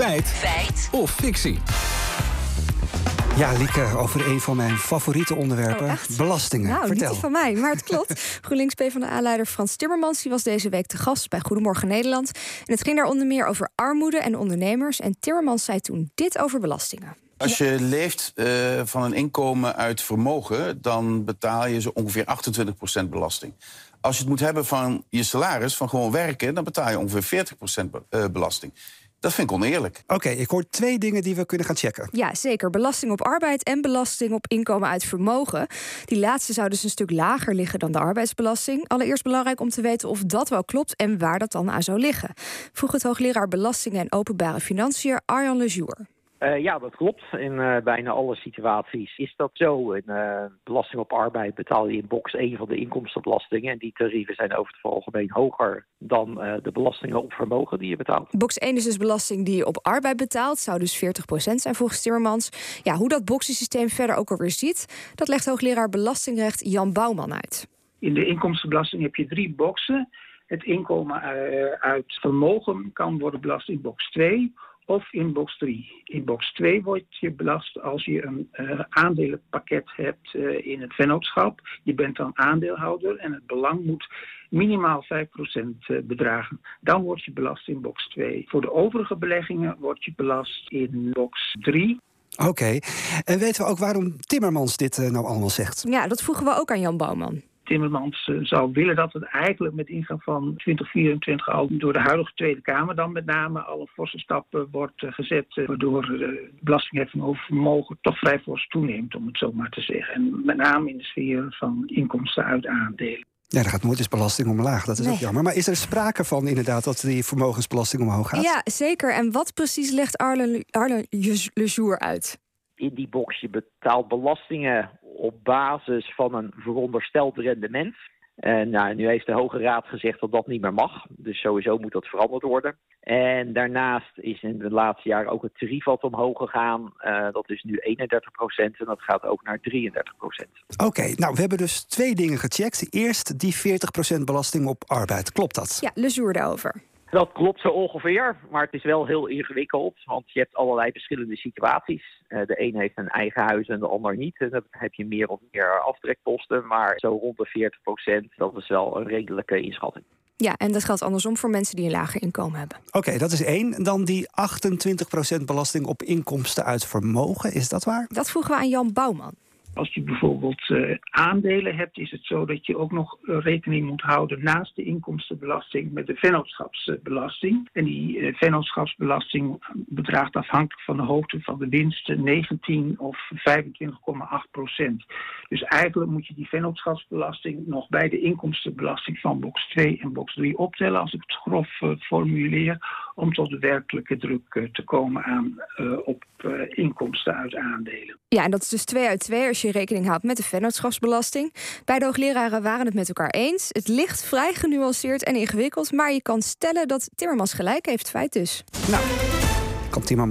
Feit. Feit. Of fictie. Ja, Lieke, over een van mijn favoriete onderwerpen. Oh, belastingen. Nou, Vertel. niet van mij, maar het klopt. GroenLinks PvdA-leider Frans Timmermans die was deze week te gast bij Goedemorgen Nederland. En het ging daar onder meer over armoede en ondernemers. En Timmermans zei toen dit over belastingen. Als je leeft eh, van een inkomen uit vermogen, dan betaal je zo ongeveer 28% belasting. Als je het moet hebben van je salaris, van gewoon werken, dan betaal je ongeveer 40% be- eh, belasting. Dat vind ik oneerlijk. Oké, ik hoor twee dingen die we kunnen gaan checken. Ja, zeker. Belasting op arbeid en belasting op inkomen uit vermogen. Die laatste zou dus een stuk lager liggen dan de arbeidsbelasting. Allereerst belangrijk om te weten of dat wel klopt en waar dat dan aan zou liggen. Vroeg het hoogleraar Belastingen en Openbare Financiën Arjan Lejour. Eh, ja, dat klopt. In eh, bijna alle situaties is dat zo. In eh, belasting op arbeid betaal je in box 1 van de inkomstenbelastingen. En die tarieven zijn over het algemeen hoger dan eh, de belastingen op vermogen die je betaalt. Box 1 is dus belasting die je op arbeid betaalt. Zou dus 40% zijn volgens Timmermans. Ja, hoe dat boxensysteem verder ook alweer ziet... dat legt hoogleraar Belastingrecht Jan Bouwman uit. In de inkomstenbelasting heb je drie boxen. Het inkomen eh, uit vermogen kan worden belast in box 2 of in box 3. In box 2 word je belast als je een eh, aandelenpakket hebt eh, in het vennootschap. Je bent dan aandeelhouder en het belang moet minimaal 5% eh, bedragen. Dan word je belast in box 2. Voor de overige beleggingen word je belast in box 3. Oké, en weten we ook waarom Timmermans dit nou allemaal zegt? Ja, dat vroegen we ook aan Jan Bouwman. Timmermans eh, zou willen dat het eigenlijk met ingang van 2024 al door de huidige Tweede Kamer dan met name al een forse stap eh, wordt eh, gezet, eh, waardoor de belastingheffing over vermogen toch vrij fors toeneemt, om het zo maar te zeggen. En met name in de sfeer van inkomsten uit aandelen. Ja, er gaat nooit eens belasting omlaag. Dat is ook jammer. Maar is er sprake van inderdaad dat die vermogensbelasting omhoog gaat? Ja, zeker. En wat precies legt Arlen, Arlen Lejour uit? In die box je betaalt belastingen op basis van een verondersteld rendement. En nou, nu heeft de Hoge Raad gezegd dat dat niet meer mag. Dus sowieso moet dat veranderd worden. En daarnaast is in de laatste jaren ook het tarief wat omhoog gegaan. Eh, dat is nu 31 procent en dat gaat ook naar 33 procent. Oké, nou, we hebben dus twee dingen gecheckt. Eerst die 40% belasting op arbeid. Klopt dat? Ja, Lejour daarover. Dat klopt zo ongeveer, maar het is wel heel ingewikkeld. Want je hebt allerlei verschillende situaties. Eh, de een heeft een eigen huis en de ander niet. En dan heb je meer of meer aftrekposten. Maar zo rond de 40 procent, dat is wel een redelijke inschatting. Ja, en dat geldt andersom voor mensen die een lager inkomen hebben. Oké, dat is één. Dan die 28% belasting op inkomsten uit vermogen. Is dat waar? Dat vroegen we aan Jan Bouwman. Als je bijvoorbeeld eh, aandelen hebt, is het zo dat je ook nog eh, rekening moet houden naast de inkomstenbelasting met de vennootschapsbelasting. En die eh, vennootschapsbelasting bedraagt afhankelijk van de hoogte van de winst 19 of 25,8 procent. Dus eigenlijk moet je die vennootschapsbelasting nog bij de inkomstenbelasting van box 2 en box 3 optellen, als ik het grof formuleer, om tot de werkelijke druk eh, te komen aan eh, op eh, inkomsten uit aandelen. Ja, en dat is dus twee uit twee als je rekening houdt met de vennootschapsbelasting. Beide hoogleraren waren het met elkaar eens. Het ligt vrij genuanceerd en ingewikkeld, maar je kan stellen dat Timmermans gelijk heeft, feit dus. Nou, kan Timmermans